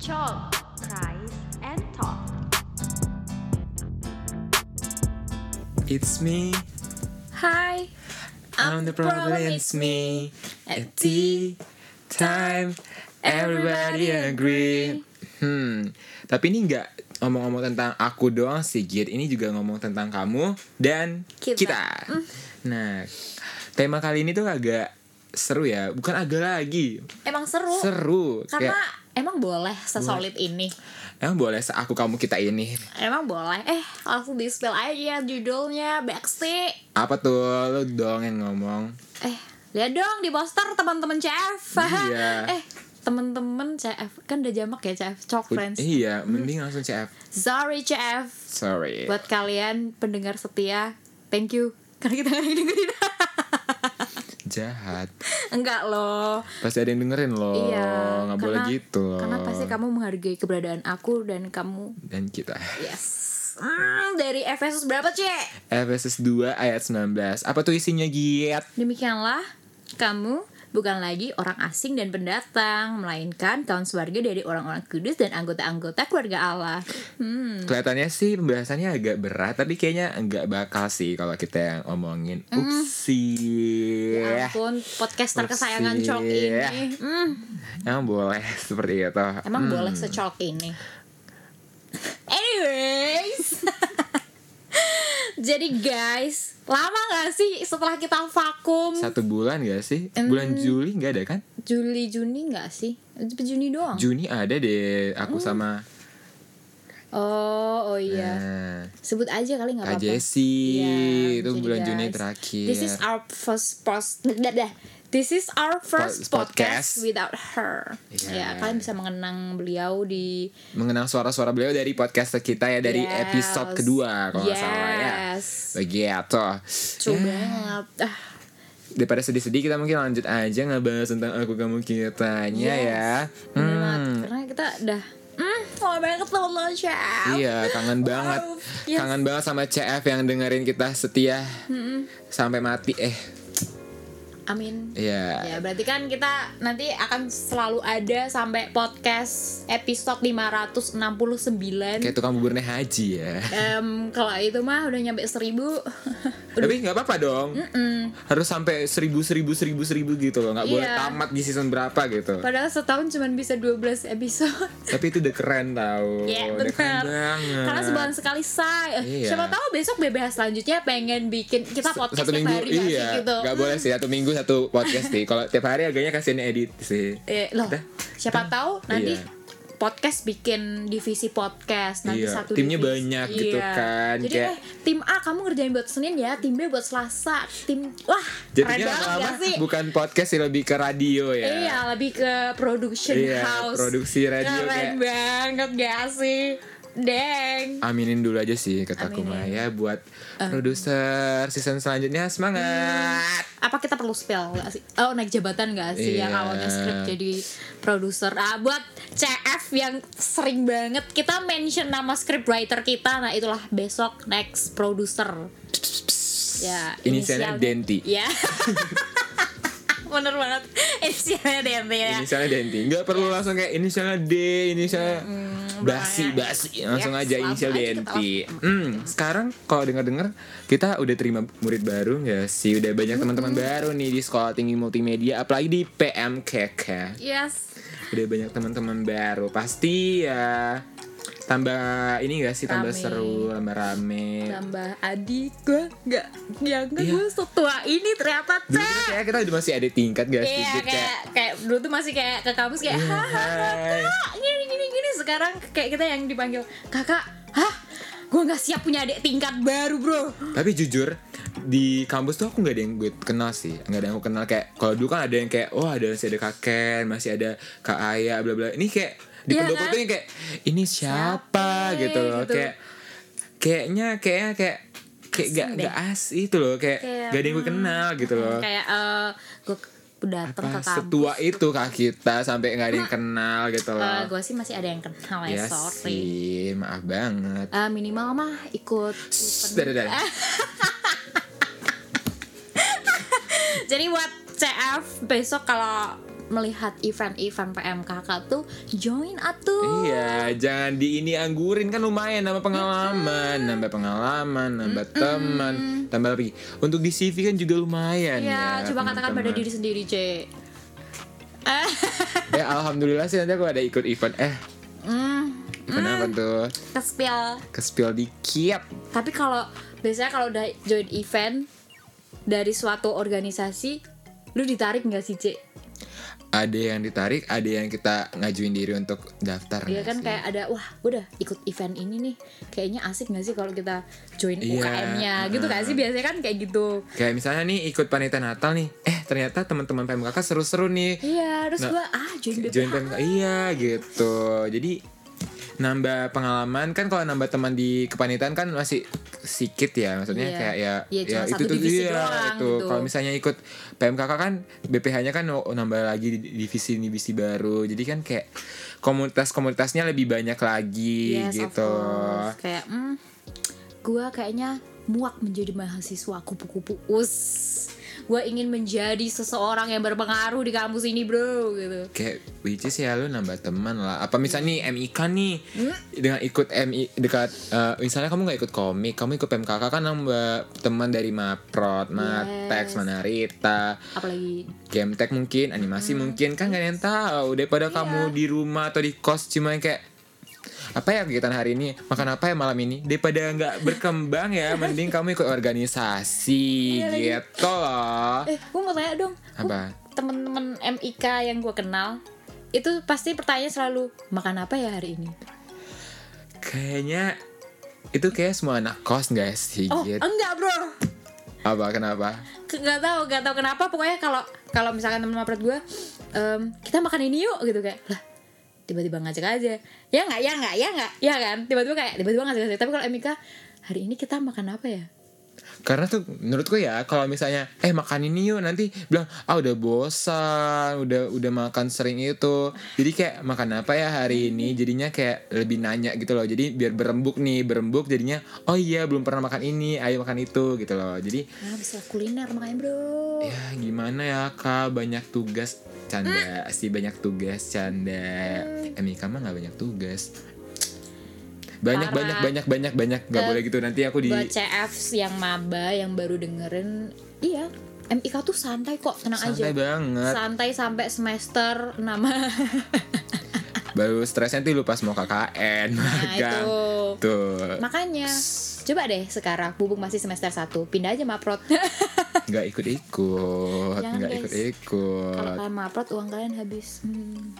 Talk, Price, and Talk. It's me, Hi, I'm the problem, it's me. At tea time, everybody agree. Hmm, tapi ini nggak ngomong-ngomong tentang aku doang sih, Git. Ini juga ngomong tentang kamu dan Kita. kita. Nah, tema kali ini tuh agak seru ya. Bukan agak lagi, emang seru. seru. Karena Kayak, emang boleh sesolid ini. emang boleh aku kamu kita ini. Emang boleh. Eh, langsung di spill aja judulnya Backstreet. Apa tuh? Lu dong yang ngomong. Eh, lihat dong di poster teman-teman CF. Iya. eh, teman-teman CF kan udah jamak ya CF, Chalk Friends. Iya, mending langsung CF. Sorry CF. Sorry. Buat kalian pendengar setia, thank you. Karena kita gak ada yang dengerin. Jahat. Enggak loh. Pasti ada yang dengerin loh. Iya. Nggak boleh gitu. Karena pasti kamu menghargai keberadaan aku dan kamu Dan kita. yes. Hmm, dari Efesus berapa, Cek? Efesus 2 ayat 19. Apa tuh isinya, Giat? Demikianlah kamu bukan lagi orang asing dan pendatang, melainkan kaum sewarga dari orang-orang kudus dan anggota-anggota keluarga Allah. Hmm. Kelihatannya sih pembahasannya agak berat, tapi kayaknya enggak bakal sih kalau kita yang omongin. Upsi. Ya ampun, podcaster Upsi. kesayangan Cok ini. Hmm, Emang boleh seperti itu. emang Hmm. boleh secok ini. Anyways. Jadi guys, lama gak sih setelah kita vakum? Satu bulan gak sih? Bulan Juli nggak ada kan? Juli Juni nggak sih? Juni doang. Juni ada deh. Aku sama oh, oh iya. nah, Sebut aja kali nggak Kak apa-apa. Jessie. Iya, itu jadi bulan Juni guys, terakhir. This is our first post. dah, dah. This is our first Po- podcast. podcast. without her. Iya. Ya, kalian bisa mengenang beliau di mengenang suara-suara beliau dari podcast kita ya dari Yes. episode kedua kalau nggak salah ya. Yes. Begitu. True Ya, banget. Ah, daripada sedih-sedih kita mungkin lanjut aja ngebahas tentang aku kamu kitanya Yes. ya. Hmm. banget. Karena kita udah Hmm, lama banget ketemu lo, Chef. Iya, kangen banget. Yes. Kangen banget sama CF yang dengerin kita setia sampai mati eh. Amin. Iya. Ya, berarti kan kita nanti akan selalu ada sampai podcast episode 569. Kayak tukang buburnya haji ya. Em, kalau itu mah udah nyampe 1000. Tapi nggak apa-apa dong. Harus sampai seribu seribu seribu seribu gitu loh. Nggak boleh Iya. tamat di season berapa gitu. Padahal setahun cuma bisa 12 episode. Tapi itu udah keren tau. Ya udah benar. keren banget. Karena sebulan sekali say. Iya. Siapa tahu besok BBH selanjutnya pengen bikin kita podcast satu minggu hari iya gitu. nggak boleh sih satu minggu satu podcast nih kalau tiap hari agaknya kasihin edit sih Eh, loh, Udah. siapa tahu nanti Iya. podcast bikin divisi podcast nanti Iya, satu timnya divisi. banyak gitu Iya. kan, jadi kayak- eh tim A kamu ngerjain buat Senin ya tim B buat Selasa tim wah jadinya lama sih bukan podcast sih lebih ke radio ya iya lebih ke production Iya, house produksi radio keren kayak- banget gak sih deng aminin dulu aja sih kataku Aminin. Maya buat produser season selanjutnya semangat apa kita perlu spell gak sih? Oh naik jabatan gak sih yang Iya. awalnya skrip jadi produser Ah buat CF yang sering banget kita mention nama scriptwriter kita Nah itulah besok next producer Ya Inisialnya Denti. Ya Bener banget. Inisialnya Denti ya. Inisialnya Denti nggak perlu langsung kayak inisialnya D inisialnya basi makanya. basi langsung Yes, aja inisial aja kita Denti hmm, sekarang kalau dengar dengar kita udah terima murid baru nggak sih? Udah banyak teman-teman baru nih di sekolah tinggi multimedia apalagi di PMKK Yes. Udah banyak teman-teman baru. Pasti ya tambah ini gak sih tambah Rame. seru tambah rame Tambah adik gue Gak Nyangka Iya. gue setua ini ternyata dulu Cek tuh kayak kita udah masih ada tingkat gak sih Dit? kayak kayak dulu tuh masih kayak ke kampus kayak Iya, hahaha hai." kak gini gini gini sekarang kayak kita yang dipanggil kakak hah gue nggak siap punya adik tingkat baru bro Tapi jujur di kampus tuh aku nggak ada yang gue kenal sih, nggak ada yang aku kenal kayak kalau dulu kan ada yang kayak oh ada masih ada kaken, masih ada kak Aya, bla bla. Ini kayak di Iya pendopo kan? tuh kayak ini siapa Siapa, gitu loh, gitu. kayak kayaknya kayaknya kayak kayak gak gak as itu loh kayak, Kayak, gak ada yang gue kenal gitu loh. kayak eh gue datang ke kampus setua itu kak kita sampai nggak ada yang kenal gitu loh. gue sih masih ada yang kenal ya ya sorry sih, maaf banget. Eh, minimal mah ikut dadah, dadah. jadi buat CF besok kalau melihat event-event PMKK tuh join atuh Iya, jangan di ini anggurin kan lumayan nambah pengalaman, nambah pengalaman, nambah teman, tambah lagi. Untuk di CV kan juga lumayan ya ya. coba katakan pada teman-teman. diri sendiri C Eh alhamdulillah sih nanti aku ada ikut event eh hmm, event apa tuh? kespil Ke spill dikit. tapi kalau biasanya kalau udah join event dari suatu organisasi lu ditarik nggak sih C? Ada yang ditarik, ada yang kita ngajuin diri untuk daftar. Iya kan sih? kayak ada wah udah ikut event ini nih kayaknya asik nggak sih kalau kita join Iya, UKM-nya gitu kan sih biasanya kan kayak gitu Kayak misalnya nih ikut panitia Natal nih, eh ternyata teman-teman PMKK seru-seru nih. iya terus Nah, gue ah join Join PMK iya gitu. Jadi nambah pengalaman. Kan kalau nambah teman di kepanitiaan kan masih sedikit ya maksudnya Iya. kayak ya Iya, cuma itu tuh iya, doang itu. gitu. kalau misalnya ikut PMKK kan BPH-nya kan oh, nambah lagi di- divisi divisi baru. Jadi kan kayak komunitas-komunitasnya lebih banyak lagi Yes, gitu. kayak hmm, gue kayaknya muak menjadi mahasiswa kupu-kupu us gue ingin menjadi seseorang yang berpengaruh di kampus ini bro gitu kayak which is ya lu nambah teman lah apa misalnya nih MIK nih Hmm? dengan ikut MI dekat eh, misalnya kamu nggak ikut komik kamu ikut PMKK kan nambah teman dari Maprot, Matex, Yes. Manarita apalagi game tech mungkin animasi Hmm. mungkin kan gak ada yang tahu daripada Iya. kamu di rumah atau di kos cuma kayak apa ya kegiatan hari ini? Makan apa ya malam ini? Daripada nggak berkembang ya mending kamu ikut organisasi Iya gitu loh. Eh gue mau tanya dong. Apa? temen-temen MIK yang gue kenal itu pasti pertanyaan selalu makan apa ya hari ini? Kayaknya itu kayak semua anak kos nggak sih oh gitu enggak bro. Apa? Kenapa? Ke- nggak tahu nggak tahu kenapa. Pokoknya kalau kalau misalkan mapret gue em, kita makan ini yuk gitu kayak lah tiba-tiba ngajak aja. Ya nggak ya nggak ya nggak. Ya kan? Tiba-tiba kayak tiba-tiba ngajak aja. Tapi kalau MIK hari ini kita makan apa ya? Karena tuh menurutku ya kalau misalnya eh makan ini yuk nanti bilang ah udah bosan udah udah makan sering itu. Jadi kayak makan apa ya hari ini? Jadinya kayak lebih nanya gitu loh. Jadi biar berembuk nih berembuk jadinya oh iya belum pernah makan ini ayo makan itu gitu loh. Jadi nah bisa kuliner makanya bro. Ya gimana ya kak? Banyak tugas canda sih banyak tugas canda. MIK mah nggak banyak tugas. Banyak Parah. banyak banyak banyak. Banyak nggak Eh, boleh gitu. Nanti aku di buat CF yang maba yang baru dengerin. Iya. MIK tuh santai kok tenang santai aja. banget. Santai sampai semester nama baru stres nanti lu pas mau KKN nah itu. Tuh. Makanya coba deh sekarang bubuk masih semester 1 pindah aja maprot nggak ikut ikut Jangan, nggak guys. ikut ikut kalau kalian maprot uang kalian habis. Hmm,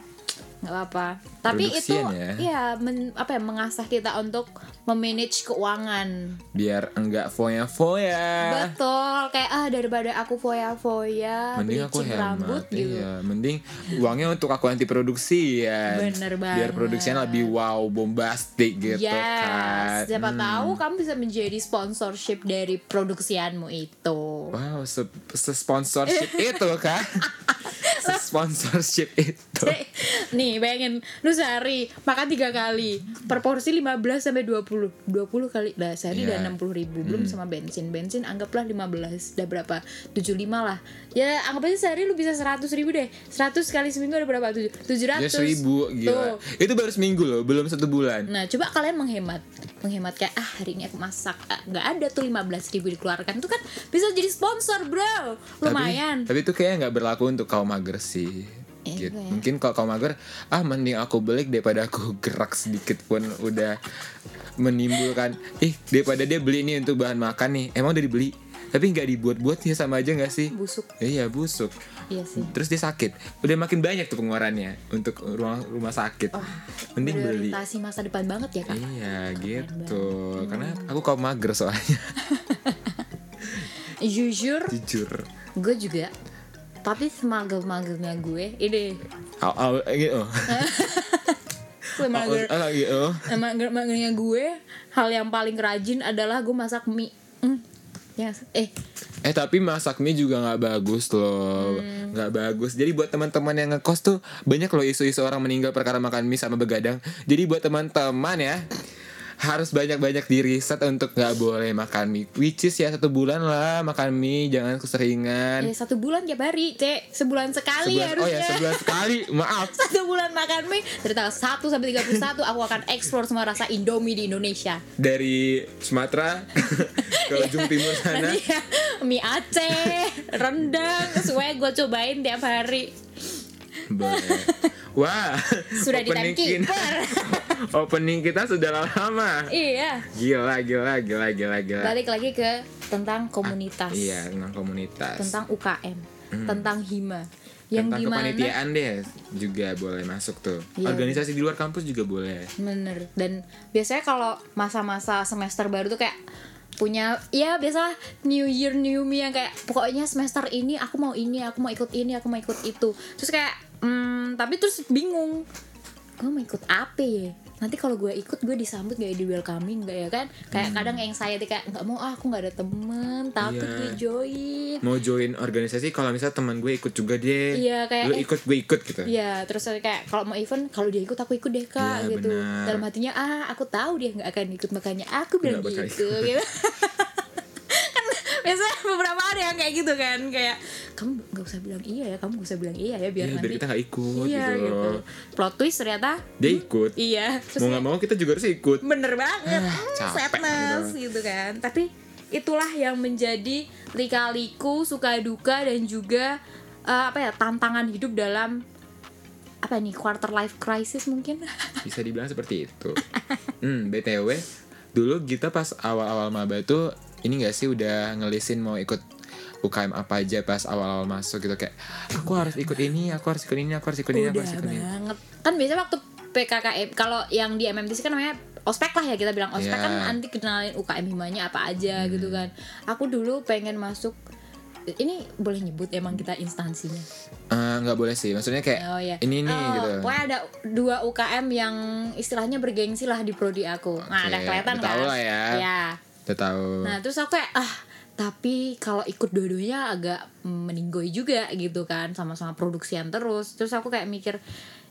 nggak apa-apa. Tapi itu ya. ya men- apa ya mengasah kita untuk memanage keuangan. Biar enggak foya foya betul kayak ah daripada aku foya-foya mending aku bleaching rambut hemat gitu. iya mending uangnya untuk aku nanti produksi ya. Bener biar banget. produksinya lebih wow bombastik gitu yes, kan. siapa Hmm. tahu kamu bisa menjadi sponsorship dari produksianmu itu. wow se, se sponsorship itu kan? Sponsorship itu. Nih, bayangin lu sehari makan tiga kali per porsi 15 sampai 20 20 kali lah sehari Iya. udah 60 ribu belum sama bensin bensin anggaplah 15 udah berapa 75 lah ya anggap aja sehari lu bisa 100 ribu deh 100 kali seminggu ada berapa Tujuh- 700 ya seribu gila Tuh. itu baru seminggu loh belum satu bulan Nah, coba kalian menghemat. Menghemat kayak ah hari ini aku masak ah, nggak ada tuh 15 ribu dikeluarkan. Itu kan bisa jadi sponsor, Bro. Lumayan. Tapi, tapi itu kayaknya nggak berlaku untuk kaum mager sih. Eh, Gitu. ya. Mungkin kalau kaum mager, ah mending aku balik daripada aku gerak sedikit pun udah menimbulkan, ih daripada dia beli ini untuk bahan makan nih, emang udah dibeli, tapi nggak dibuat-buat ya sama aja nggak sih? Busuk. Iya busuk. Iya sih. Terus dia sakit, udah makin banyak tuh pengeluarannya untuk rumah rumah sakit. mending beli. Masa depan banget ya, Kak. Iya gitu, karena aku kaum mager soalnya, Jujur, jujur. gue juga. Tapi semagel-magelnya gue, ini Au, au, gitu. semagel Au, au, gitu. magelnya gue, hal yang paling rajin adalah gue masak mie. Hmm. Ya, eh, Eh tapi masak mie juga nggak bagus loh, Hmm. nggak bagus. Jadi buat teman-teman yang ngekos tuh banyak loh isu-isu orang meninggal perkara makan mie sama begadang. Jadi buat teman-teman ya harus banyak-banyak di riset untuk nggak boleh makan mie which is ya satu bulan lah makan mie jangan keseringan Ya satu bulan tiap hari, Cek. Sebulan sekali sebulan oh harusnya. ya sebulan sekali maaf Satu bulan makan mie dari tanggal 1 sampai 31 aku akan explore semua rasa Indomie di Indonesia. dari Sumatera ke ujung timur sana Nanti ya, mie Aceh, rendang, semuanya gue cobain tiap hari. Boleh wah Sudah di opening kita- timekeeper. opening kita sudah lama iya. gila gila gila gila gila Balik lagi ke tentang komunitas. iya tentang komunitas Tentang UKM, tentang hima. Yang tentang di mana kepanitiaan deh juga boleh masuk tuh Iya. organisasi di luar kampus juga boleh Bener Dan biasanya kalau masa-masa semester baru tuh kayak punya ya biasalah new year new me yang kayak pokoknya semester ini aku mau ini aku mau ikut ini aku mau ikut itu terus kayak hmm, tapi terus bingung gue mau ikut apa ya nanti kalau gue ikut gue disambut gak ya di welcoming gak ya kan kayak kadang yang saya kayak nggak mau ah, aku nggak ada temen takut Iya. gue join mau join organisasi kalau misalnya teman gue ikut juga deh Iya, kayak, lu eh, ikut gue ikut gitu Iya, terus saya kayak kalau mau event, kalau dia ikut aku ikut deh kak, Iya, gitu. benar. Dalam hatinya ah aku tahu dia nggak akan ikut makanya aku bilang gitu, gitu. biasanya beberapa ada yang kayak gitu kan, kayak kamu nggak usah bilang iya ya, kamu nggak usah bilang iya ya biar Iya, nanti biar kita nggak ikut iya, gitu gitu. loh. Plot twist ternyata dia ikut. iya, terus mau nggak mau kita juga harus ikut. Bener banget, Ah, Hmm, capek sadness gitu. kan. Tapi itulah yang menjadi lika-liku, suka duka dan juga eh, apa ya tantangan hidup dalam apa nih quarter life crisis mungkin. Bisa dibilang seperti itu. Hmm btw dulu kita pas awal-awal maba tuh ini gak sih udah ngelisin mau ikut UKM apa aja pas awal-awal masuk gitu kayak aku harus ikut ini aku harus ikut ini aku harus ikut ini aku harus ikut ini banget kan biasanya waktu PKKM kalau yang di MMTC kan namanya ospek lah ya kita bilang ospek Iya. kan nanti kenalin UKM himanya apa aja gitu kan aku dulu pengen masuk ini boleh nyebut emang kita instansinya Eh, nggak boleh sih maksudnya kayak Oh ya. ini nih Oh, gitu Pokoknya ada dua UKM yang istilahnya bergengsi lah di prodi aku. Nah, Oke, ada kelihatan kan? tahu lah ya. Ya. Tahu. Nah, terus aku kayak ah tapi kalau ikut dua-duanya agak meninggoy juga gitu kan sama-sama produksian terus. Terus aku kayak mikir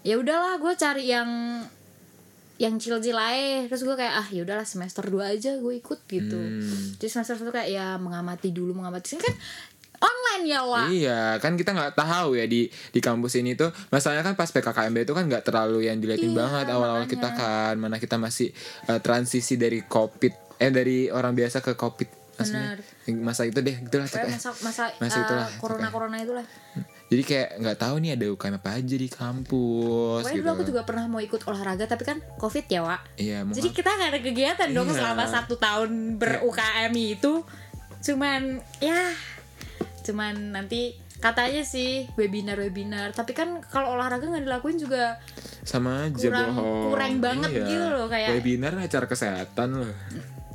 ya udahlah gue cari yang yang chill-chill aja. Terus gue kayak ah ya udahlah semester 2 aja gue ikut gitu. Hmm. jadi semester satu kayak ya mengamati dulu mengamati. Sini kan online ya wah Iya, kan kita nggak tahu ya di di kampus ini tuh. Masalahnya kan pas PKKMB itu kan nggak terlalu yang diliatin Iya, banget awal-awal makanya. kita kan. Mana kita masih eh, transisi dari covid eh dari orang biasa ke covid maksudnya. Masa itu deh gitulah Pokoknya pokoknya. masa masa, Masa eh, itulah, corona corona itulah. Jadi kayak nggak tahu nih ada UKM apa aja di kampus Pokoknya gitu dulu aku juga pernah mau ikut olahraga tapi kan covid ya Wak. Iya Jadi kita nggak ada kegiatan dong Iya. selama satu tahun ber UKM itu. Cuman ya Cuman nanti katanya sih webinar-webinar. Tapi kan kalau olahraga nggak dilakuin juga sama aja kurang- bohong. kurang banget Iya. gitu loh, kayak- webinar acara kesehatan loh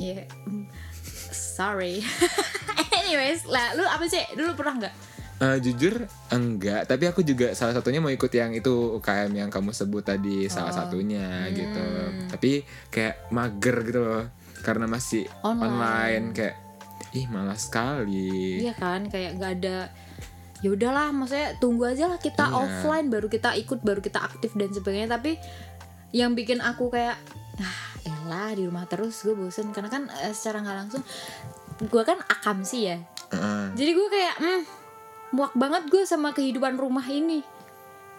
Ya mm, Sorry Anyways lah lu apa sih dulu pernah nggak? Eh, jujur enggak, tapi aku juga salah satunya mau ikut yang itu UKM yang kamu sebut tadi salah Oh. satunya gitu. Hmm. Tapi kayak mager gitu loh. Karena masih Online. online, kayak ih malas sekali. Iya kan kayak nggak ada ya udahlah maksudnya tunggu aja lah kita Iya. offline baru kita ikut baru kita aktif dan sebagainya tapi yang bikin aku kayak ah elah di rumah terus gue bosen. Karena kan eh, secara nggak langsung gue kan akam sih ya. Heeh. jadi gue kayak hmm, muak banget gue sama kehidupan rumah ini.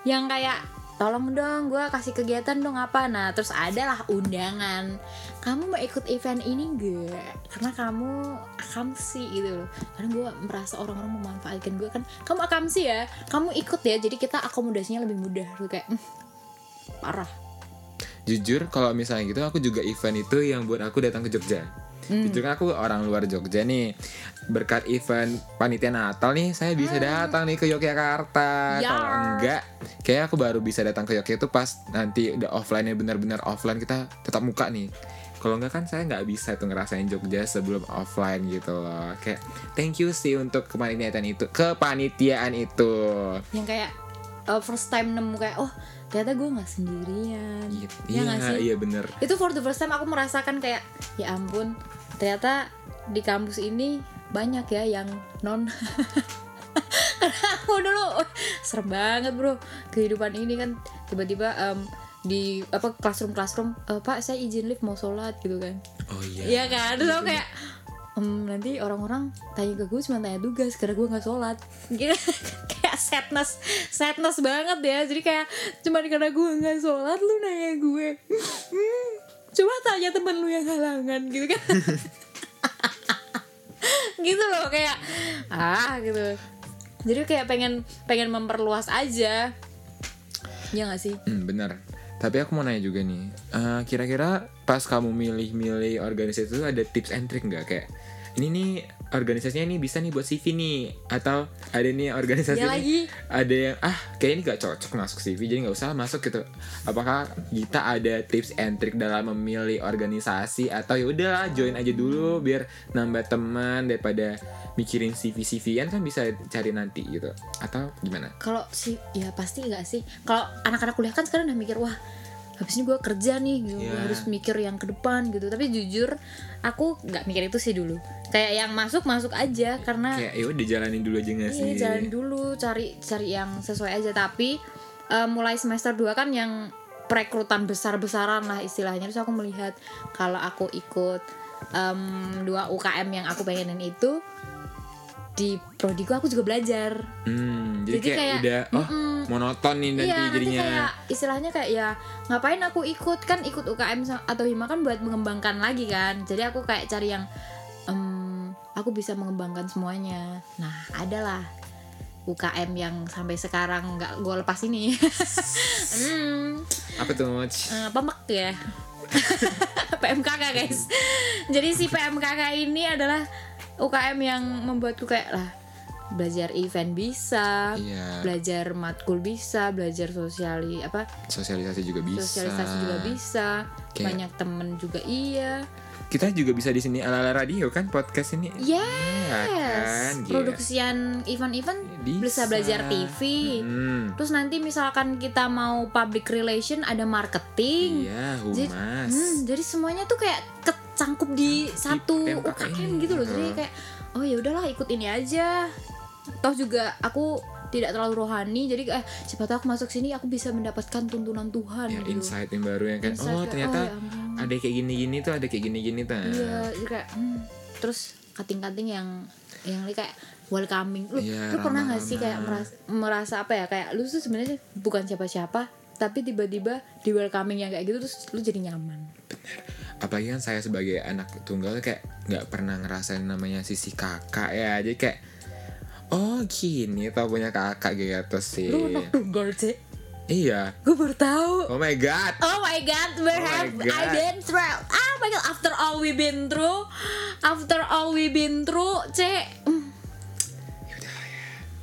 Yang kayak tolong dong gue kasih kegiatan dong apa? Nah terus adalah undangan. Kamu mau ikut event ini gak karena kamu akamsi gitu loh. Karena gue merasa orang-orang memanfaatkan gue kan. Kamu akamsi ya kamu ikut ya. Jadi kita akomodasinya lebih mudah. Gue kayak "Hmm, parah Jujur kalau misalnya gitu aku juga event itu yang buat aku datang ke Jogja. Hmm. Jujur kan aku orang luar Jogja nih. Berkat event panitia Natal nih saya bisa datang nih ke Yogyakarta. Hmm. Yar. Kalau enggak, kayak aku baru bisa datang ke Yogyakarta itu pas nanti udah offline-nya benar-benar offline kita tetap muka nih. Kalau enggak kan saya nggak bisa tuh ngerasain Jogja sebelum offline gitu loh. Kayak thank you sih untuk kepanitiaan itu, kepanitiaan itu. yang kayak uh, first time nemu kayak oh ternyata gue nggak sendirian. Iya, ya nggak sih? iya bener. itu for the first time aku merasakan kayak ya ampun ternyata di kampus ini banyak ya yang non. Karena aku dulu oh, serem banget bro kehidupan ini kan tiba-tiba em, di apa classroom classroom "Eh, pak saya izin lift mau sholat gitu kan. Oh iya. Iya kan? Terus aku kayak "Em, nanti orang-orang tanya ke gue cuma tanya tugas karena gue nggak sholat. Gitu. sadness sadness banget ya. Jadi kayak cuma karena gue nggak sholat lu nanya gue. "Hmm, coba tanya temen lu yang halangan gitu kan. Gitu loh kayak ah gitu. Jadi kayak pengen pengen memperluas aja. Ya gak sih? Hmm, benar. Tapi aku mau nanya juga nih, eh, kira-kira pas kamu milih-milih organisasi itu ada tips and trick nggak? Kayak ini nih organisasinya ini bisa nih buat CV nih atau ada nih organisasi Ya lagi. ada yang ah kayak ini gak cocok masuk CV jadi nggak usah masuk gitu. Apakah kita ada tips and trick dalam memilih organisasi atau ya udah join aja dulu biar nambah teman daripada mikirin CV CV-an kan bisa cari nanti gitu atau gimana? kalau sih ya pasti nggak sih kalau anak-anak kuliah kan sekarang udah mikir wah habis ini gue kerja nih gitu Iya. harus mikir yang ke depan gitu tapi jujur aku nggak mikir itu sih dulu kayak yang masuk masuk aja karena Kayak ya udah jalanin dulu aja nggak sih? iya jalan dulu cari cari yang sesuai aja tapi eh, mulai semester 2 kan yang perekrutan besar-besaran lah istilahnya terus aku melihat kalau aku ikut em, dua UKM yang aku pengenin itu di prodiku aku juga belajar Hmm, jadi, Jadi kayak, kayak, udah oh monoton nih nanti iya, nanti jadinya. kayak istilahnya kayak ya ngapain aku ikut kan ikut UKM atau hima kan buat mengembangkan lagi kan. Jadi aku kayak cari yang em, aku bisa mengembangkan semuanya. Nah, adalah UKM yang sampai sekarang nggak gue lepas ini. hmm, Apa tuh? Moch? eh, pemek ya. PMKK guys. Jadi si PMKK ini adalah UKM yang membuatku kayak lah belajar event bisa, Iya. belajar matkul bisa, belajar sosiali apa Sosialisasi juga bisa. sosialisasi juga bisa, Kayak- banyak temen juga iya. Kita juga bisa di sini ala-ala radio kan podcast ini. Yes, Iya kan? Produksian event-event Bisa. bisa belajar TV. Hmm. Terus nanti misalkan kita mau public relation ada marketing. Iya, Jadi, humas. hmm, jadi semuanya tuh kayak kecangkup di satu UKM gitu loh. Jadi kayak oh ya udahlah ikut ini aja. Toh juga aku tidak terlalu rohani jadi eh siapa tahu aku masuk sini aku bisa mendapatkan tuntunan Tuhan Ya, gitu. insight yang baru yang Insight oh kayak, ternyata oh, ya ada kayak gini-gini tuh ada kayak gini-gini tuh. Iya, kayak hmm. terus kating-kating yang yang kayak welcoming. Lu, Iya, lu pernah gak sih kayak merasa, merasa apa ya kayak lu tuh sebenarnya bukan siapa-siapa tapi tiba-tiba di welcoming yang kayak gitu terus lu jadi nyaman. Apalagi kan saya sebagai anak tunggal kayak nggak pernah ngerasain namanya sisi kakak ya jadi kayak oh gini tau punya kakak gitu sih Lu anak tunggal sih. iya Gue baru tahu. oh my god Oh my god, where Oh have I God. been through? Oh my god, after all we been through, after all we been through, cek. hmm.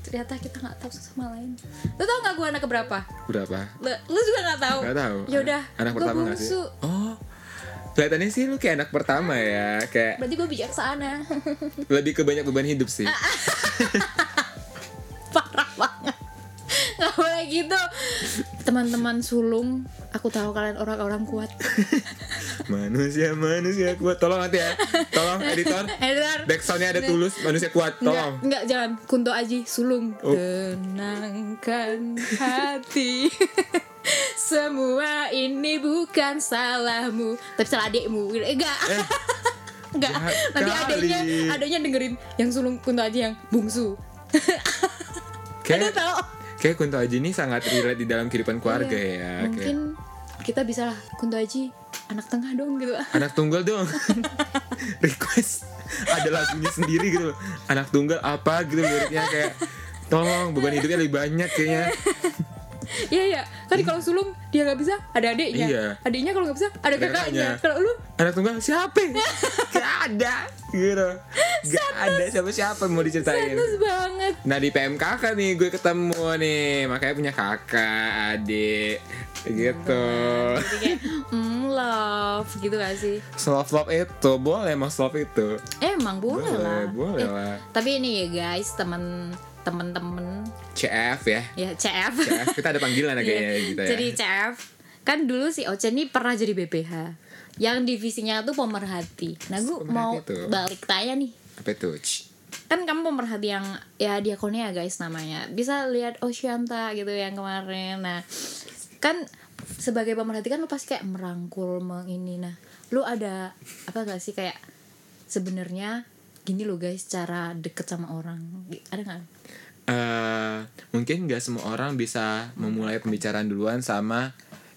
Ternyata kita nggak tahu satu sama lain. Lu tau nggak gue anak keberapa? berapa Lu, lu juga nggak tahu? nggak tahu Ya udah. anak gua pertama nggak sih oh kelihatannya sih lu kayak anak pertama ya kayak Berarti gue bijaksana. lebih ke banyak beban hidup sih Ah, Parah banget. Gak boleh gitu. Teman-teman sulung, aku tahu kalian orang-orang kuat. manusia manusia kuat tolong nanti ya tolong editor Editor. backsoundnya ada tulus manusia kuat tolong enggak jangan Kunto Aji sulung Oh. tenangkan hati semua ini bukan salahmu. Tapi salah adikmu. Enggak. Enggak. jahat nanti kali. adiknya adiknya dengerin yang sulung Kunto Aji yang bungsu. Kayak tau. kayak Kunto Aji ini sangat relate di dalam kehidupan keluarga Iya. ya kayak mungkin kita bisa lah Kunto Aji anak tengah dong gitu. Anak tunggal dong. Request ada lagunya sendiri gitu loh. Anak tunggal apa gitu liriknya kayak tolong beban hidupnya lebih banyak kayaknya iya iya. Kan kalau sulung dia nggak bisa ada adiknya. Iya. adiknya kalau nggak bisa ada kakaknya. kalau lu? Anak tunggal siapa? Gak ada gitu. Gak ada siapa-siapa mau diceritain. Terus banget. Nah di PMKK nih gue ketemu nih. Makanya punya kakak adik gitu. Jadi kayak mm, love gitu gak sih? Self love itu boleh emang self itu. Emang boleh, Boleh, lah. boleh Eh, lah. tapi ini ya guys temen temen-temen CF ya. Ya CF CF kita ada panggilan ya kayaknya gitu ya. Jadi CF kan dulu si Oce ini pernah jadi BPH yang divisinya tuh pemerhati. Nah gue mau tuh. balik tanya nih. Apa itu kan kamu pemerhati yang ya diakonnya guys namanya. Bisa lihat Oceanta gitu yang kemarin. Nah kan sebagai pemerhati kan lu pasti kayak merangkul mengini nah lu ada apa gak sih kayak sebenarnya gini lo guys cara deket sama orang? Ada nggak eh mungkin nggak semua orang bisa memulai pembicaraan duluan sama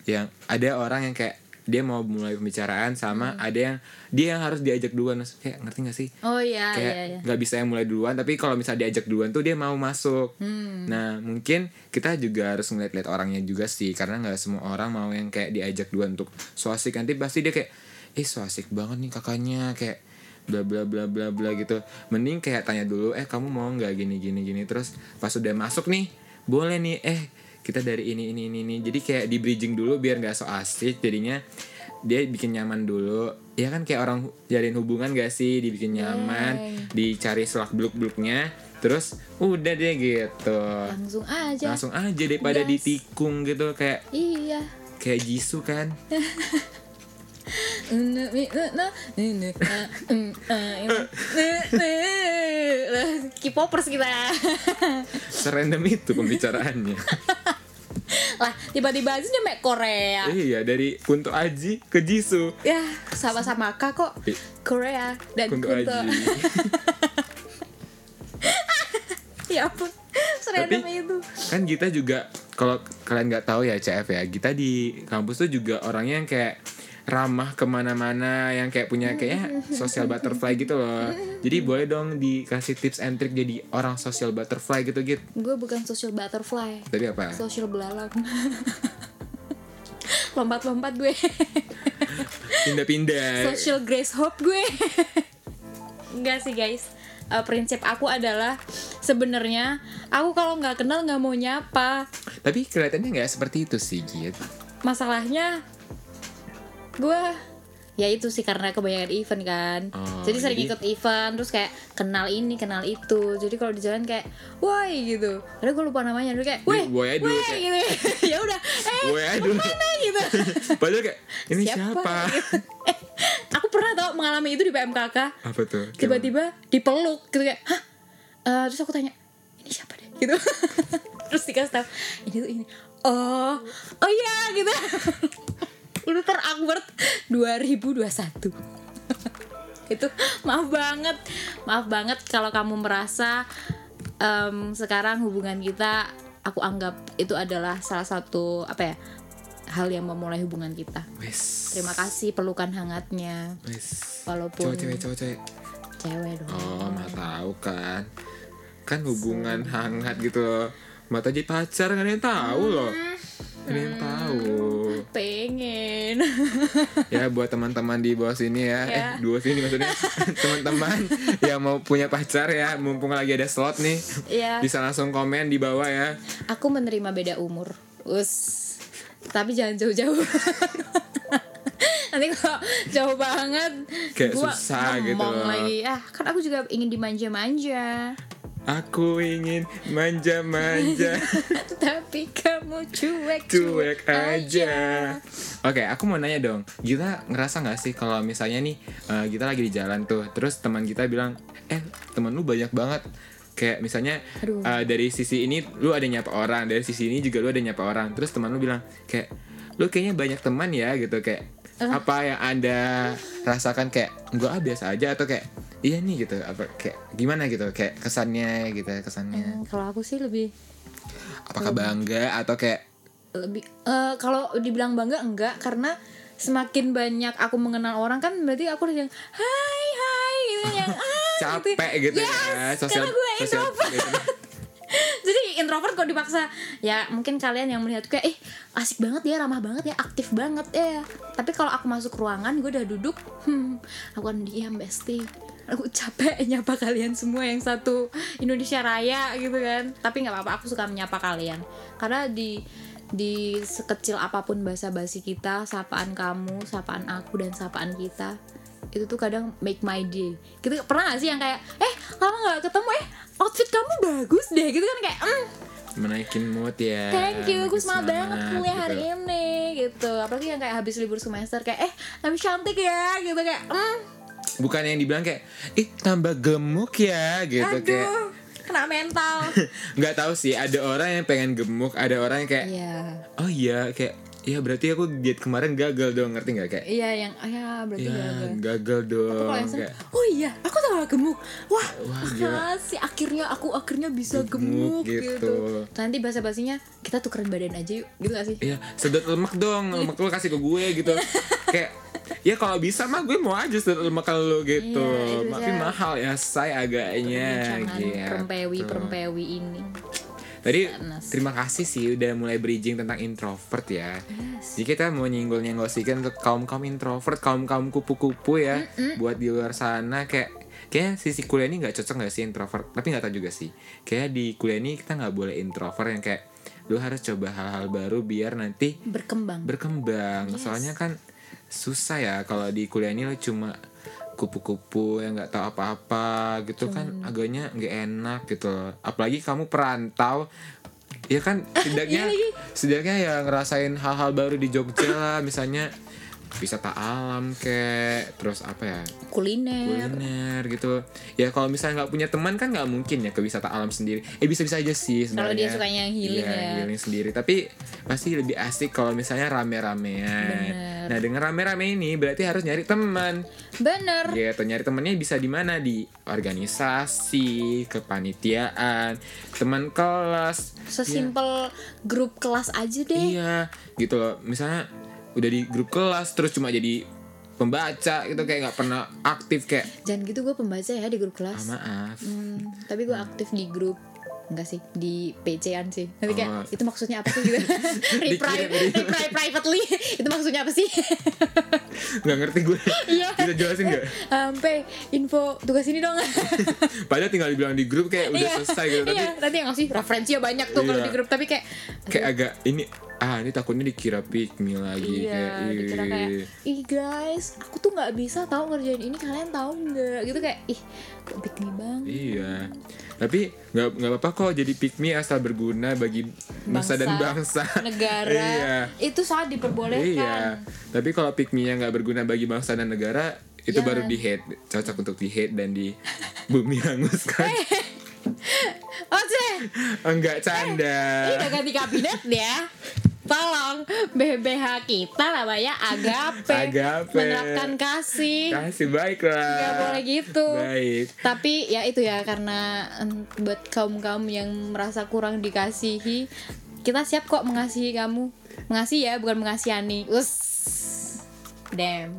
yang ada orang yang kayak dia mau mulai pembicaraan sama ada yang dia yang harus diajak duluan. Kayak ngerti gak sih? Oh iya kayak iya iya. nggak bisa yang mulai duluan tapi kalau misalnya diajak duluan tuh dia mau masuk. Hmm. nah mungkin kita juga harus ngeliat-liat orangnya juga sih karena nggak semua orang mau yang kayak diajak duluan untuk so asik. Nanti pasti dia kayak eh so asik banget nih kakaknya kayak bla bla bla bla bla gitu. Mending kayak tanya dulu eh kamu mau nggak gini gini gini? Terus pas udah masuk nih boleh nih eh kita dari ini ini ini ini. Jadi kayak di bridging dulu biar nggak so asik. Jadinya dia bikin nyaman dulu. Ya kan kayak orang jalin hubungan gak sih? Dibikin nyaman Yay. dicari selak beluk beluknya terus udah deh gitu. Langsung aja. Langsung aja daripada Yes. ditikung gitu kayak iya. kayak Jisoo kan K-popers kita. Serandom itu pembicaraannya. Lah tiba-tiba aja nyampe Korea. Iya dari Kunto Aji ke Jisoo. Ya sama-sama kak kok. Eh, Korea dan Kunto Kunto. Aji. Ya ampun serendam itu. kan kita juga kalau kalian nggak tahu ya CF ya kita di kampus tuh juga orangnya yang kayak ramah ke mana-mana yang kayak punya kayak social butterfly gitu loh. Jadi boleh dong dikasih tips and trick jadi orang social butterfly gitu gitu gue bukan social butterfly. Tadi apa? Social belalang. Lompat-lompat gue. Pindah-pindah. Social grace hope gue. Enggak sih guys. Eh, prinsip aku adalah sebenarnya aku kalau nggak kenal nggak mau nyapa. Tapi kelihatannya nggak seperti itu sih gitu masalahnya gue ya itu sih karena kebanyakan event kan. Oh, jadi sering jadi- ikut event terus kayak kenal ini kenal itu. Jadi kalau di jalan kayak woi gitu. Karena gue lupa namanya. Dulu kayak woi woi dulu, kayak- gitu. Ya udah eh Woi dulu. mana? Gitu. Padahal kayak ini siapa, Gitu. eh aku pernah tau mengalami itu di PMKK apa tuh? Tiba-tiba dipeluk gitu kayak hah? Eh, terus aku tanya ini siapa deh? Gitu. Terus dikasih tahu ini tuh ini. Oh oh iya gitu itu terakbar 2021 itu maaf banget. Maaf banget kalau kamu merasa em, sekarang hubungan kita aku anggap itu adalah salah satu apa ya hal yang memulai hubungan kita. Terima kasih pelukan hangatnya. Wes. Walaupun cowok cewek cowok cewek. cewek dong. Oh mah tahu kan. Kan hubungan hangat gitu loh. Mata jadi pacar kan yang tahu loh Ada yang tahu. Pengen. Ya buat teman-teman di bawah sini ya, eh Ya. dua sini maksudnya. Teman-teman yang mau punya pacar ya mumpung lagi ada slot nih ya. bisa langsung komen di bawah ya. Aku menerima beda umur. Us. Tapi jangan jauh-jauh. Nanti kalau jauh banget Kayak gua susah gitu loh. lagi. Ah kan aku juga ingin dimanja-manja aku ingin manja-manja tapi kamu cuek cuek aja. Oke, aku mau nanya dong. Kita ngerasa nggak sih kalau misalnya nih eh, kita lagi di jalan tuh, terus teman kita bilang, eh teman lu banyak banget. Kayak misalnya Aduh. eh, dari sisi ini lu ada nyapa orang, dari sisi ini juga lu ada nyapa orang. Terus teman lu bilang kayak lu kayaknya banyak teman ya gitu kayak Eh. apa yang anda rasakan kayak enggak ah, biasa aja atau kayak iya nih gitu apa kayak gimana gitu kayak kesannya gitu kesannya. Hmm, kalau aku sih lebih apakah bangga atau kayak lebih eh, kalau dibilang bangga enggak. Karena semakin banyak aku mengenal orang kan berarti aku udah yang hai hai gitu yang ah capek gitu, ya Yes, sosial karena gue sosial introvert. gitu. jadi introvert kok dipaksa. Ya mungkin kalian yang melihat kayak eh asik banget ya ramah banget ya aktif banget ya. Tapi kalau aku masuk ruangan gue udah duduk hmm aku kan diam besti aku capek nyapa kalian semua yang satu Indonesia Raya gitu kan? Tapi nggak apa-apa aku suka menyapa kalian. Karena di di sekecil apa pun bahasa basi kita sapaan kamu sapaan aku dan sapaan kita itu tuh kadang make my day. Gitu pernah gak sih yang kayak eh lama nggak ketemu eh outfit kamu bagus deh gitu kan kayak mm, menaikin mood ya. Thank you gue semangat banget kuliah gitu. hari ini gitu. Apalagi yang kayak habis libur semester kayak eh tapi cantik ya gitu kayak mm, bukan yang dibilang kayak ih tambah gemuk ya gitu Aduh. kayak kena mental nggak tahu sih ada orang yang pengen gemuk ada orang yang kayak iya oh iya kayak Iya berarti aku diet kemarin gagal dong ngerti nggak kayak iya yang ah, ya berarti ya gagal gagal Tapi dong kalau yang kayak seneng, oh iya, aku tambah gemuk. Wah, Wah, makasih. Akhirnya aku akhirnya bisa Gemuk, gemuk, gitu. gitu. Nanti bahasa basinya kita tukeran badan aja yuk, gitu gak sih? Iya, sedot lemak dong, lemak lu kasih ke gue gitu. kayak ya kalau bisa mah gue mau aja ke lu gitu. Iya, Tapi mahal ya saya agaknya gitu. perempewi perempewi ini. Tadi Sadness. terima kasih sih udah mulai bridging tentang introvert ya. Jadi kita mau nyenggol-nyenggol sedikit untuk kaum-kaum introvert, kaum-kaum kupu-kupu ya. Buat di luar sana kayak kayak sisi kuliah ini nggak cocok nggak sih introvert? Tapi nggak tahu juga sih. Kayak di kuliah ini kita nggak boleh introvert yang kayak lu harus coba hal-hal baru biar nanti Berkembang. berkembang. Soalnya kan susah ya kalau di kuliah ini lo cuma kupu-kupu yang nggak tahu apa-apa gitu kan agaknya nggak enak gitu. Apalagi kamu perantau ya kan setidaknya setidaknya ya ngerasain hal-hal baru di Jogja lah misalnya wisata alam kayak terus apa ya Kuliner. kuliner gitu ya kalau misalnya nggak punya teman kan nggak mungkin ya ke wisata alam sendiri eh bisa bisa aja sih Kalau dia sukanya yang healing Iya, ya. healing sendiri tapi pasti lebih asik kalau misalnya rame-ramean Bener. nah dengan rame-rame ini berarti harus nyari teman Bener. gitu nyari temennya bisa di mana di organisasi kepanitiaan teman kelas Sesimpel grup kelas aja deh. iya gitu loh misalnya udah di grup kelas terus cuma jadi pembaca gitu kayak nggak pernah aktif kayak Jangan gitu gue pembaca ya di grup ah, kelas. maaf. Hmm, tapi gue aktif di grup enggak sih di PC-an sih. Oh. nanti kayak itu maksudnya apa sih? gitu. Reply reply privately. Itu maksudnya apa sih? Nggak ngerti gue Iya. bisa jelasin nggak? Sampai info tugas ini dong. Padahal tinggal dibilang di grup kayak udah Iya. selesai gitu tapi iya nanti yang ngasih referensinya banyak tuh kalau Iya. di grup. Tapi kayak kayak agak ini ah ini takutnya dikira pick me lagi kayak iya dikira kayak ih. guys aku tuh nggak bisa tahu ngerjain ini kalian tahu nggak gitu kayak ih kok pick me bang Iya, tapi nggak nggak apa-apa kok jadi pick me asal berguna bagi nusa dan bangsa. negara iya, itu sangat diperbolehkan iya. Tapi kalau yang nggak berguna bagi bangsa dan negara itu Jangan. baru di hate, cocok untuk di hate dan di bumi hanguskan. Oce Enggak ini canda. udah ganti kabinet ya tolong BBH kita namanya agape, Agape. menerapkan kasih Kasih baik lah. nggak boleh gitu Baik. tapi ya itu ya karena buat kaum kaum yang merasa kurang dikasihi kita siap kok mengasihi kamu mengasihi ya bukan mengasihani us damn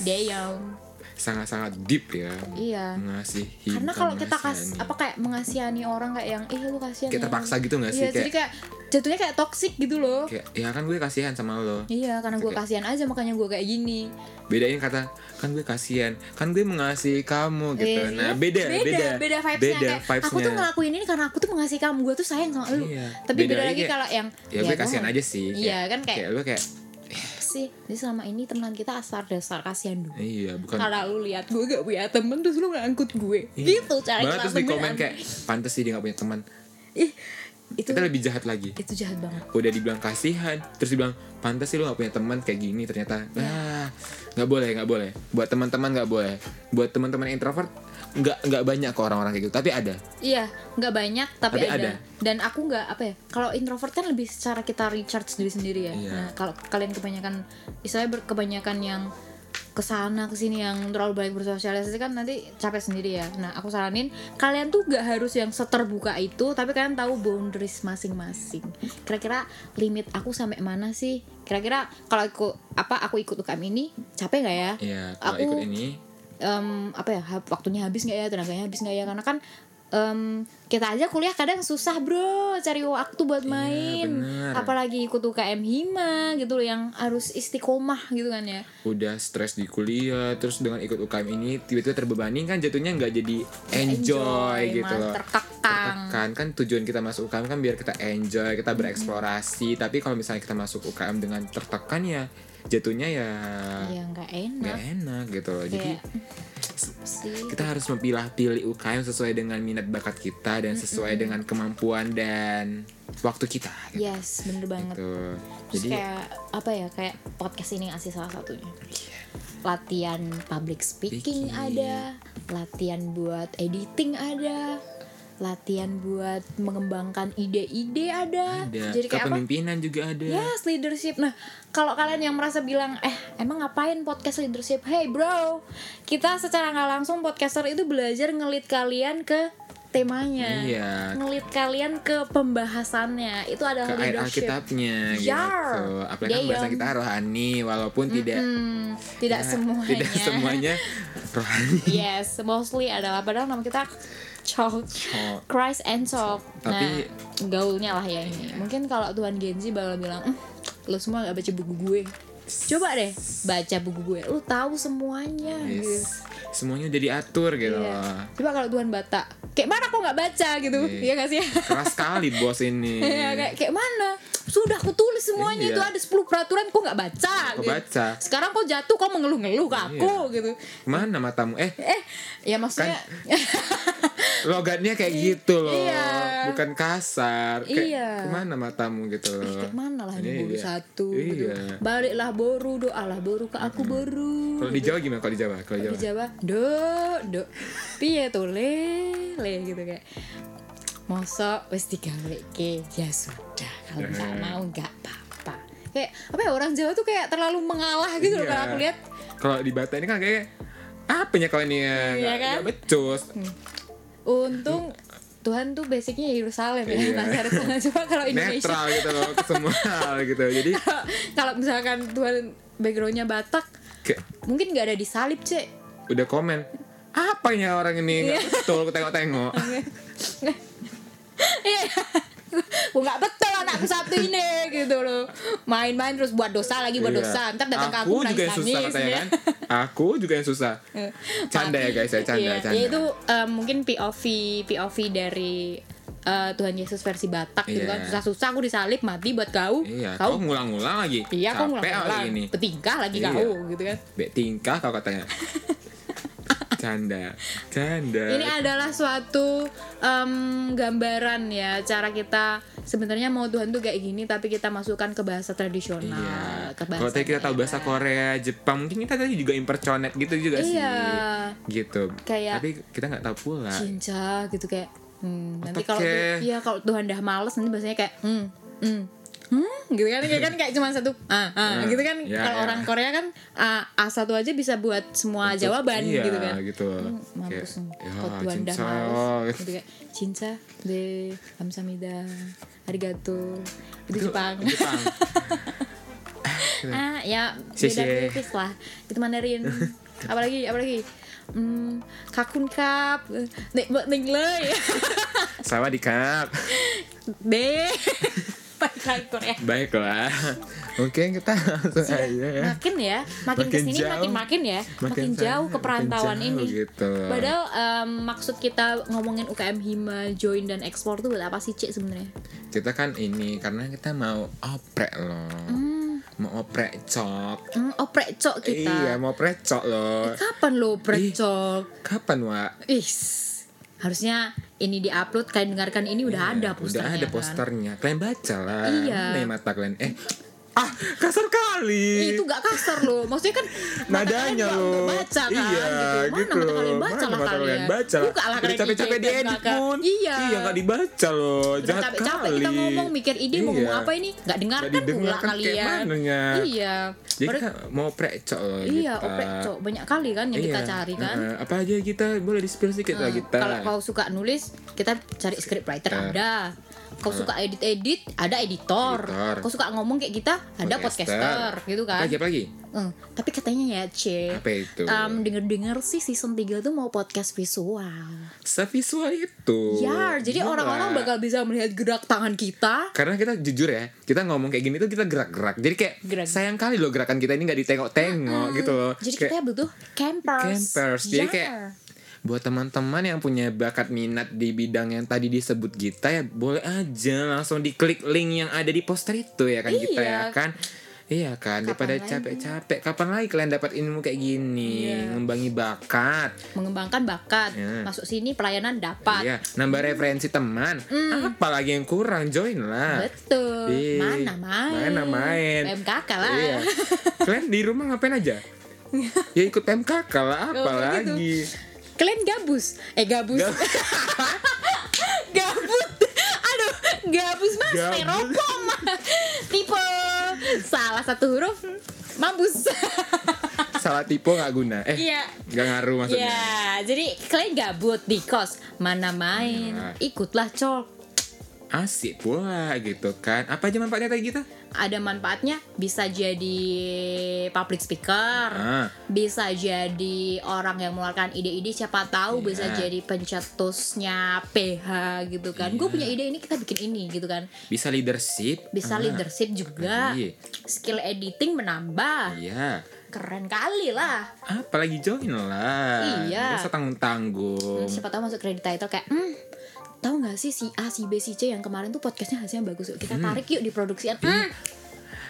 damn Sangat-sangat deep ya. iya Mengasihi. karena kalau kita kas apa kayak mengasihani orang kayak yang eh lu kasihan ya." terpaksa gitu nggak sih? iya jadi Kayak- kayak jatuhnya kayak toxic gitu loh. Kayak ya kan gue kasihan sama lo. iya karena gue kasihan aja makanya gue kayak gini. Bedain kata kan gue kasihan. Kan gue mengasihi kamu gitu. Iya, nah iya. beda beda. beda vibesnya. Beda kayak aku tuh ngelakuin ini karena aku tuh mengasihi kamu. Gue tuh sayang sama lu. Iya. tapi Beda beda, lagi kalau yang ya, gue gua kasihan aja sih. Iya kan kayak, kayak kayak sih? Jadi selama ini teman kita asal dasar kasihan dulu iya bukan. Karena lu lihat gue gak punya temen terus lu ngangkut gue. Iya. gitu cara Malah kita terus di komen kayak pantes sih dia gak punya teman. Ih itu kita lebih jahat lagi itu jahat banget udah dibilang kasihan terus dibilang pantas sih lu gak punya teman kayak gini ternyata Iya. ah nggak boleh nggak boleh buat teman-teman nggak boleh buat teman-teman introvert nggak nggak banyak kok orang-orang kayak gitu tapi ada Iya, nggak banyak tapi, Tapi ada. ada. Dan aku nggak apa ya? Kalau introvert kan lebih secara kita recharge diri sendiri ya. Iya. Nah, kalau kalian kebanyakan, istilahnya kebanyakan yang ke sana ke sini yang terlalu banyak bersosialisasi kan nanti capek sendiri ya. Nah, aku saranin kalian tuh gak harus yang seterbuka itu, tapi kalian tahu boundaries masing-masing. Kira-kira limit aku sampai mana sih? Kira-kira kalau aku apa aku ikut UKM ini capek nggak ya? Iya, kalau Aku- ikut ini em, apa ya waktunya habis nggak ya tenaganya habis nggak ya karena kan em, kita aja kuliah kadang susah bro cari waktu buat main. bener. apalagi ikut UKM hima gitu loh yang harus istiqomah gitu kan ya. Udah stres di kuliah terus dengan ikut UKM ini tiba-tiba terbebani kan jatuhnya nggak jadi enjoy, gitu malah loh terkekang kan kan tujuan kita masuk UKM kan biar kita enjoy kita bereksplorasi. Tapi kalau misalnya kita masuk UKM dengan tertekan ya jatuhnya ya ya nggak nggak enak enak gitu loh. Jadi sih. kita harus memilah-pilih UKM sesuai dengan minat bakat kita dan sesuai dengan kemampuan dan waktu kita gitu. yes bener banget. Gitu. terus jadi kayak apa ya kayak podcast ini ngasih salah satunya. Latihan public speaking, Speaking. ada latihan buat editing ada latihan buat mengembangkan ide-ide ada. Ada. Jadi kayak apa? Kepemimpinan juga ada. Yes, leadership. Nah, kalau kalian yang merasa bilang, eh, emang ngapain podcast leadership? Hey bro, kita secara nggak langsung podcaster itu belajar ngelit kalian ke temanya, Iya. ngelit kalian ke pembahasannya. Itu adalah Ke leadership. Alkitabnya Yar. gitu. Apalagi kan Yayam. bahasa kita rohani walaupun tidak Hmm, tidak ya, semuanya. tidak semuanya rohani. Yes, mostly adalah padahal nama kita Chalk, Chalk. Christ and Chalk. Tapi- nah, gaulnya lah ya ini. Mungkin kalau Tuhan Genzi bakal bilang, "Hmm, lo semua gak baca buku gue. Coba deh baca buku gue, lo tahu semuanya. Gitu. Semuanya udah diatur gitu. Iya. Coba kalau Tuhan Bata, kayak mana kok nggak baca gitu? Iya. Iya gak sih? Keras sekali bos ini. Iya, kayak, kayak mana? Sudah aku tulis semuanya Iya. itu ada 10 peraturan kok nggak baca. Kok gitu. baca? Sekarang kok jatuh kok mengeluh-ngeluh ke aku Iya. gitu. Mana matamu? Eh, Eh, ya maksudnya logatnya kayak gitu loh. Iya. Bukan kasar. Kayak Iya. ke mana matamu gitu loh. kayak mana lah ini boru Iya. satu gitu. Iya. Baliklah boru, doalah boru ke aku boru. Kalau di Jawa gimana? Kalau di Jawa? Kalau di Jawa. Do do piye tuh le le gitu kayak mosok wis digawe ke ya sudah kalau nggak Eh. mau nggak apa-apa kayak apa ya orang Jawa tuh kayak terlalu mengalah gitu loh Iya. kalau aku lihat Kalau di Bata ini kan kayak apanya kalau ini ya? Iya Nggak- kan? nggak becus. untung Tuhan tuh basicnya Yerusalem ya Iya. Nazaret sana coba kalau Indonesia Netral gitu loh ke semua hal gitu. Jadi kalau misalkan Tuhan backgroundnya Batak kayak mungkin nggak ada di salib cek udah komen apanya orang ini Iya. nggak betul aku tengok-tengok Iya. Gue nggak betul anakku satu ini gitu loh. Main-main terus buat dosa lagi buat Iya. dosa. Ntar datang ke aku aku juga yang susah nangis-nangis. katanya ya. kan aku juga yang susah canda ya guys ya canda Iya, canda ya itu um, mungkin POV POV dari uh, Tuhan Yesus versi Batak gitu Iya. kan. Susah-susah aku disalib mati buat kau. iya kau kau ngulang-ngulang lagi Iya, kau capek ngulang kali ini Betingkah lagi Iya. kau gitu kan. Bek tingkah kau katanya canda canda Ini adalah suatu em, gambaran ya cara kita sebenarnya mau Tuhan tuh kayak gini tapi kita masukkan ke bahasa tradisional. Iya. Ke Kalau tadi kita tahu bahasa. Korea, Jepang, mungkin kita tadi juga imperconet gitu juga sih. Iya. Gitu. Kayak- Tapi kita nggak tahu pula. cinta gitu kayak hmm, nanti kalau iya kalau Tuhan dah males nanti biasanya kayak hmm hmm hmm gitu kan? Kayak kan kayak cuma satu ah ah Nah, gitu kan? ya, kalau ya. orang Korea kan ah, a satu aja bisa buat semua Untuk- jawaban iya, gitu kan? gitu. Hmm, mampus Kayak, ya, kalau Tuhan dah cinta. males gitu kayak cinta de kamsamida arigato itu Jepang. Jepang. ah ya beda tipis lah. Itu Mandarin. Apalagi apalagi? Hmm, kakun kap. Nek buat ning le Sama di kap. deh Korea Baiklah. Oke, kita langsung aja ya. makin ya makin, Makin ke sini jauh. makin makin ya makin, Makin jauh ke perantauan jauh ini gitu. padahal em, maksud kita ngomongin UKM Hima join dan ekspor tuh buat apa sih cek sebenarnya Kita kan ini karena kita mau oprek loh. Mau oprek cok. hmm, oprek cok kita Iya, mau oprek cok loh. kapan lo oprek cok Kapan, Wak? Is harusnya ini diupload kalian dengarkan ini udah ada posternya Udah ada kan? posternya. Kalian baca lah. Iya. Mata kalian? Eh, ah, kasar kali. itu gak kasar loh. Maksudnya kan nadanya loh. baca kan iya gitu. gitu. mana mata kalian baca Mana lah kalian? baca? Buka lah Udah capek-capek diedit pun. iya. Iya nggak dibaca loh. Udah jahat capek-capek kali. kita ngomong mikir ide mau Iya. ngomong apa ini? Nggak dengarkan Nggak pula kalian. iya. Jadi Padahal- kita mau precok loh iya kita. oprek cok. Banyak kali kan yang kita Iya. cari kan. Heeh. apa aja kita boleh di spill sedikit lah Nah, kita. Kalau kau suka nulis, kita cari script writer ada. Kau suka edit-edit, ada editor. Editor. Kau suka ngomong kayak kita, ada podcaster, gitu kan. lagi apa lagi Hmm, tapi katanya ya, C. apa itu denger-denger sih season 3 tuh mau podcast visual. sevisual itu ya, jadi Gila. orang-orang bakal bisa melihat gerak tangan kita. karena kita jujur ya kita ngomong kayak gini tuh kita gerak-gerak jadi kayak Gerak. sayang kali loh gerakan kita ini nggak ditengok-tengok gitu loh Jadi Kayak- kita butuh campers. campers jadi Ya. kayak buat teman-teman yang punya bakat minat di bidang yang tadi disebut kita ya boleh aja langsung diklik link yang ada di poster itu ya kan kita Iya. ya kan iya kan daripada lagi? capek-capek kapan lagi kalian dapat ilmu kayak gini Iya. ngembangi bakat mengembangkan bakat. Ya. Masuk sini pelayanan dapat. iya nambah referensi teman apalagi yang kurang join lah Betul. Ih, Mana main? mana main. PMKK lah. Iya. Kalian di rumah ngapain aja? ya ikut MKK lah, apa Oh, kayak gitu kalian gabus. Eh gabus. Gab gabut. Aduh gabus mas merokom tipe salah satu huruf mampus salah tipe nggak guna. Eh iya. nggak ngaruh maksudnya. Ya jadi kalian gabut di mana main? Nah. Ikutlah cok. Asik pula gitu kan. Apa aja manfaatnya tadi kita? Ada manfaatnya Bisa jadi public speaker Ah, Bisa jadi orang yang mengeluarkan ide-ide Siapa tahu Iya. bisa jadi pencetusnya PH gitu kan Gue Iya. punya ide ini kita bikin ini gitu kan bisa leadership. Bisa Ah, leadership juga Iya. Skill editing menambah Iya. Keren kali lah Apalagi join lah. Iya. Gak usah tanggung-tanggung. siapa tahu masuk kredit title kayak hmm tahu nggak sih si A si B si C yang kemarin tuh podcastnya hasilnya bagus yuk kita tarik yuk di produksian hmm.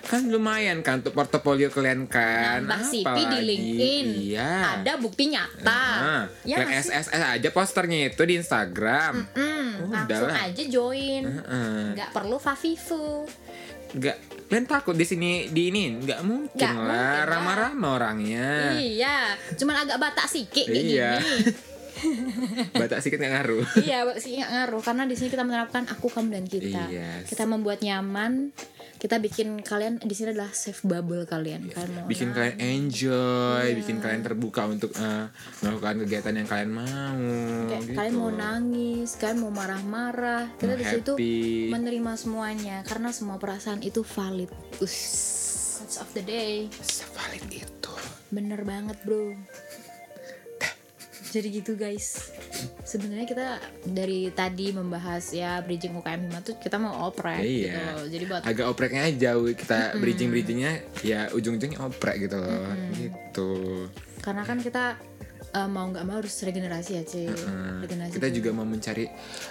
Kan lumayan kan untuk portofolio kalian kan. nambah CV di LinkedIn Iya. ada bukti nyata ya sih? SSS aja posternya itu di Instagram. Hmm, Udah langsung lah. aja join Heeh. nggak perlu fafifu Nggak, kalian takut di sini di ini nggak mungkin mungkin lah. ramah-ramah orangnya. iya cuman agak batak sikit kayak Iya. gini Batak sedikit nggak ngaruh. iya sih nggak ngaruh karena di sini kita menerapkan aku kamu dan kita Iya. kita membuat nyaman kita bikin kalian di sini adalah safe bubble kalian kalian mau bikin nangis, kalian enjoy, Iya. bikin kalian terbuka untuk eh, melakukan kegiatan yang kalian mau. kayak gitu. kalian mau nangis kalian mau marah-marah kita di situ menerima semuanya karena semua perasaan itu valid us of the day Sevalid itu. bener banget bro jadi gitu guys sebenarnya kita dari tadi membahas ya bridging UKM Hima tuh kita mau oprek gitu Iya. loh jadi buat Agak opreknya aja jauh kita bridging bridgingnya ya ujung-ujungnya oprek gitu loh. Gitu. karena kan kita eh, mau nggak mau harus regenerasi ya cuy Hmm, regenerasi kita juga mau mencari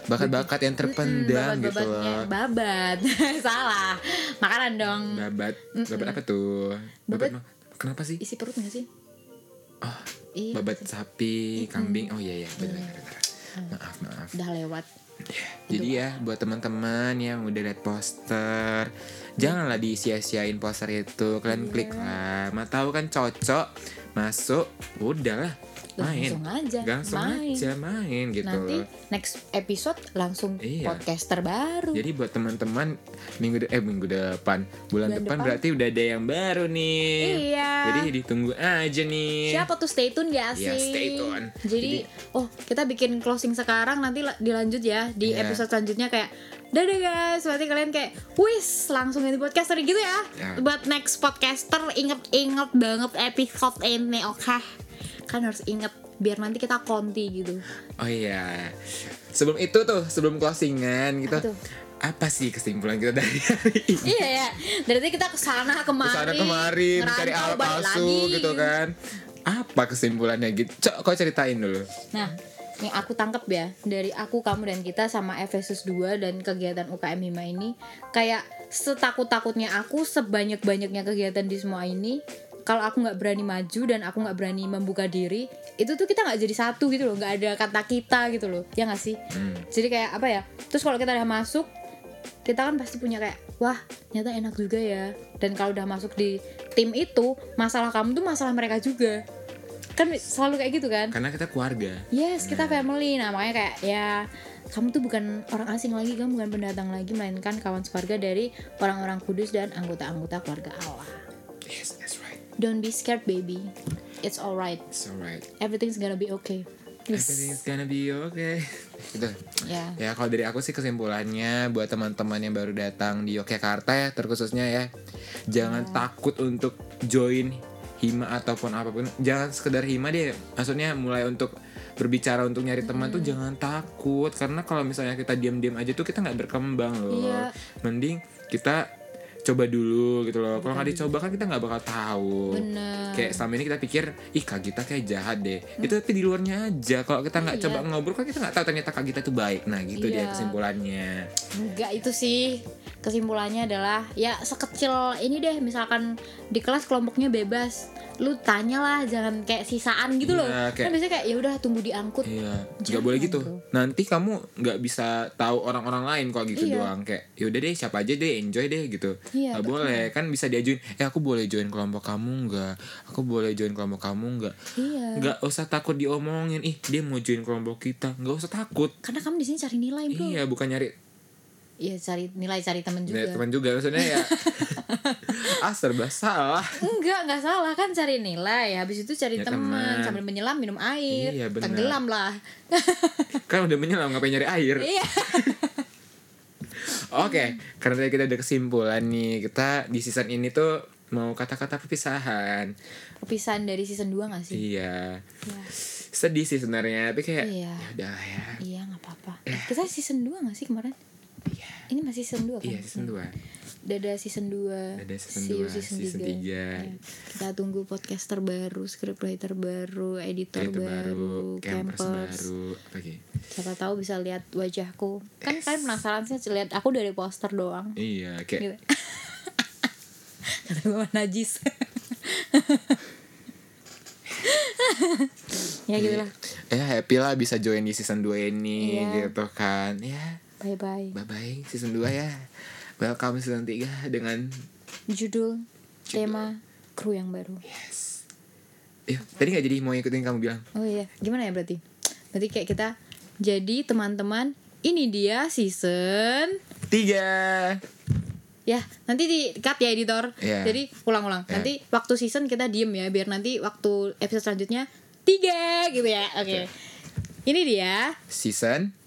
bakat-bakat yang terpendam gitu babat-babatnya. loh. babat salah makanan dong Babat, babat apa tuh? Babat- Babat, kenapa sih? isi perut gak sih Oh, iya babat sapi, kambing. Oh iya iya, benar benar. Maaf maaf. udah lewat Jadi ya buat teman-teman yang udah liat poster, janganlah disia-siain poster itu. Kalian klik lah. Mau tahu kan cocok, masuk, udahlah main. langsung aja Langsung main. aja main gitu. nanti next episode langsung Iya. podcaster baru Jadi buat teman-teman minggu de- eh minggu depan, bulan, Bulan depan, depan. berarti udah ada yang baru nih. Iya. Jadi ditunggu aja nih. siapa tuh stay tune gak sih Iya, stay tune. jadi, oh kita bikin closing sekarang nanti la- dilanjut ya di Iya. episode selanjutnya kayak dadah guys berarti kalian kayak wis langsung ganti podcaster gitu ya Ya. buat next podcaster inget-inget banget episode ini oke kan harus inget biar nanti kita konti gitu Oh iya. Sebelum itu tuh, sebelum closingan gitu. Apa sih kesimpulan kita dari hari ini? iya ya dari tadi kita ke sana kemari Ke sana kemari mencari ngerantau, al balik palsu lagi. gitu kan. Apa kesimpulannya gitu? Cok, kau ceritain dulu. Nah, yang aku tangkap ya dari aku, kamu dan kita sama Efesus 2 dan kegiatan UKM Hima ini kayak setakut-takutnya aku, sebanyak-banyaknya kegiatan di semua ini kalau aku nggak berani maju dan aku nggak berani membuka diri itu tuh kita nggak jadi satu gitu loh nggak ada kata kita gitu loh ya nggak sih Hmm. jadi kayak apa ya terus kalau kita udah masuk kita kan pasti punya kayak wah ternyata enak juga ya dan kalau udah masuk di tim itu masalah kamu tuh masalah mereka juga kan selalu kayak gitu kan Karena kita keluarga. Yes, kita family. Nah, makanya kayak ya kamu tuh bukan orang asing lagi, kamu bukan pendatang lagi, melainkan kawan sekeluarga dari orang-orang kudus dan anggota-anggota keluarga Allah. Yes, that's right. Don't be scared, baby. It's alright. It's alright. Everything's gonna be okay. Yes. Everything's gonna be okay. Gitu. Ya. Ya kalau dari aku sih kesimpulannya buat teman-teman yang baru datang di Yogyakarta ya terkhususnya ya jangan takut untuk join hima ataupun apa pun jangan sekedar hima deh maksudnya mulai untuk berbicara untuk nyari teman tuh jangan takut karena kalau misalnya kita diam-diam aja tuh kita nggak berkembang loh Iya. mending kita coba dulu gitu loh. Kalau nggak dicoba kan kita nggak bakal tahu. Bener. kayak selama ini kita pikir ih kak Gita kayak jahat deh. Itu tapi di luarnya aja. Kalau kita nggak Iya. coba ngobrol kan kita nggak tahu ternyata kak Gita itu baik. Nah gitu dia Iya. kesimpulannya. Enggak itu sih. Kesimpulannya adalah ya sekecil ini deh. Misalkan di kelas kelompoknya bebas. Lu tanyalah jangan kayak sisaan gitu loh. Iya, kayak- kan biasanya kayak ya udah tunggu diangkut. Iya. Nggak boleh gitu. bro. nanti kamu nggak bisa tahu orang-orang lain kok gitu Iya. doang. Kayak yaudah deh siapa aja deh enjoy deh gitu Iya, nggak boleh. Kan bisa diajuin eh aku boleh join kelompok kamu nggak? Aku boleh join kelompok kamu nggak? Iya. Nggak usah takut diomongin ih dia mau join kelompok kita. Nggak usah takut. Karena kamu di sini cari nilai bro. Iya bukan nyari ya cari nilai cari temen juga. Ya, teman juga maksudnya ya. Ah serba salah. Enggak enggak salah. Kan cari nilai habis itu cari Ya, teman teman. sambil menyelam minum air. Iya, benar. tenggelam lah. Kan udah menyelam ngapain nyari air? Iya Oke, karena tadi kita udah kesimpulan nih, kita di season ini tuh mau kata-kata perpisahan. perpisahan dari season 2 gak sih Iya, Iya. sedih sih sebenarnya, tapi kayak Iya. ya udah ya. iya nggak apa-apa Eh, kita season 2 gak sih kemarin ini masih season 2 kan Iya, season 2. Dadah season 2 Dadah season See you 2, season, season 3. tiga. Ya. Kita tunggu podcaster baru Scriptwriter baru Editor Itu baru, baru, campers, Campers baru, apa lagi? Siapa tahu bisa lihat wajahku Kan kalian penasaran sih lihat aku dari poster doang Iya, kayak gitu. Kata gue najis Ya gitu lah ya happy lah bisa join di season 2 ini Iya. gitu kan. Ya, Bye bye bye bye season 2 ya. Welcome season 3 dengan Judul Tema Kru yang baru yes. Ya, tadi gak jadi mau ikutin kamu bilang. Oh iya, gimana ya berarti? Berarti kayak kita jadi teman-teman ini dia season 3. ya nanti di cut ya editor. Iya. Jadi ulang-ulang. Iya. Nanti waktu season kita diem ya biar nanti waktu episode selanjutnya tiga gitu ya. Oke. Ini dia Season